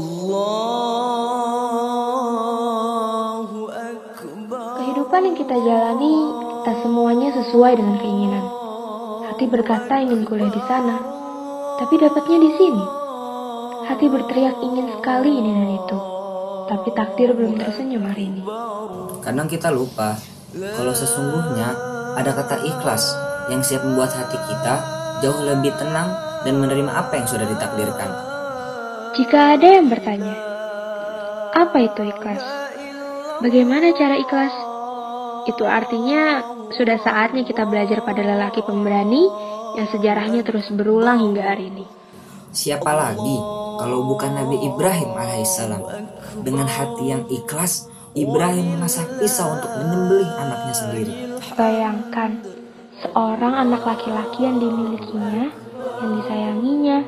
Allahu Akbar Kehidupan yang kita jalani tak semuanya sesuai dengan keinginan. Hati berkata ingin kuliah di sana, tapi dapatnya di sini. Hati berteriak ingin sekali ini dan itu, tapi takdir belum tersenyum hari ini. Kadang kita lupa kalau sesungguhnya ada kata ikhlas yang siap membuat hati kita jauh lebih tenang dan menerima apa yang sudah ditakdirkan. Jika ada yang bertanya, apa itu ikhlas? Bagaimana cara ikhlas? Itu artinya sudah saatnya kita belajar pada lelaki pemberani yang sejarahnya terus berulang hingga hari ini. Siapa lagi kalau bukan Nabi Ibrahim alaihissalam? Dengan hati yang ikhlas, Ibrahim mengasah pisau untuk menyembelih anaknya sendiri. Bayangkan, seorang anak laki-laki yang dimilikinya, yang disayanginya,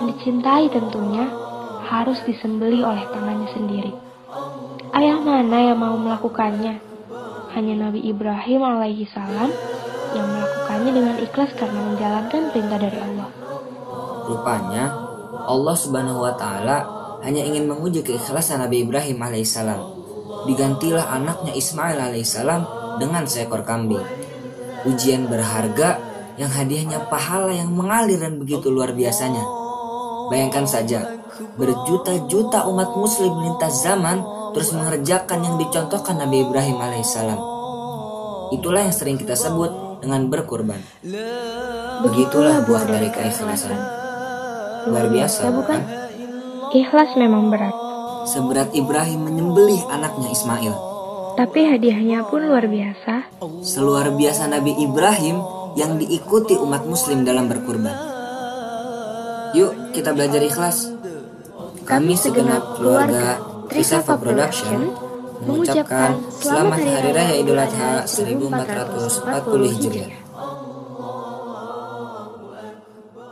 yang dicintai tentunya, harus disembelih oleh tangannya sendiri. Ayah mana yang mau melakukannya? Hanya Nabi Ibrahim alaihi salam yang melakukannya dengan ikhlas karena menjalankan perintah dari Allah. Rupanya Allah Subhanahu wa taala hanya ingin menguji keikhlasan Nabi Ibrahim alaihissalam. Digantilah anaknya Ismail alaihissalam dengan seekor kambing. Ujian berharga yang hadiahnya pahala yang mengalir dan begitu luar biasanya. Bayangkan saja, berjuta-juta umat muslim lintas zaman terus mengerjakan yang dicontohkan Nabi Ibrahim alaihissalam. Itulah yang sering kita sebut dengan berkurban. Begitulah buah dari keikhlasan. Luar biasa, bukan? Ikhlas memang berat, Seberat Ibrahim menyembelih anaknya Ismail. tapi hadiahnya pun luar biasa. Seluar biasa Nabi Ibrahim yang diikuti umat muslim dalam berkurban. Yuk kita belajar ikhlas. Kami segenap keluarga Trisava Production mengucapkan Selamat Hari Raya Idul Adha 1440 Hijriah.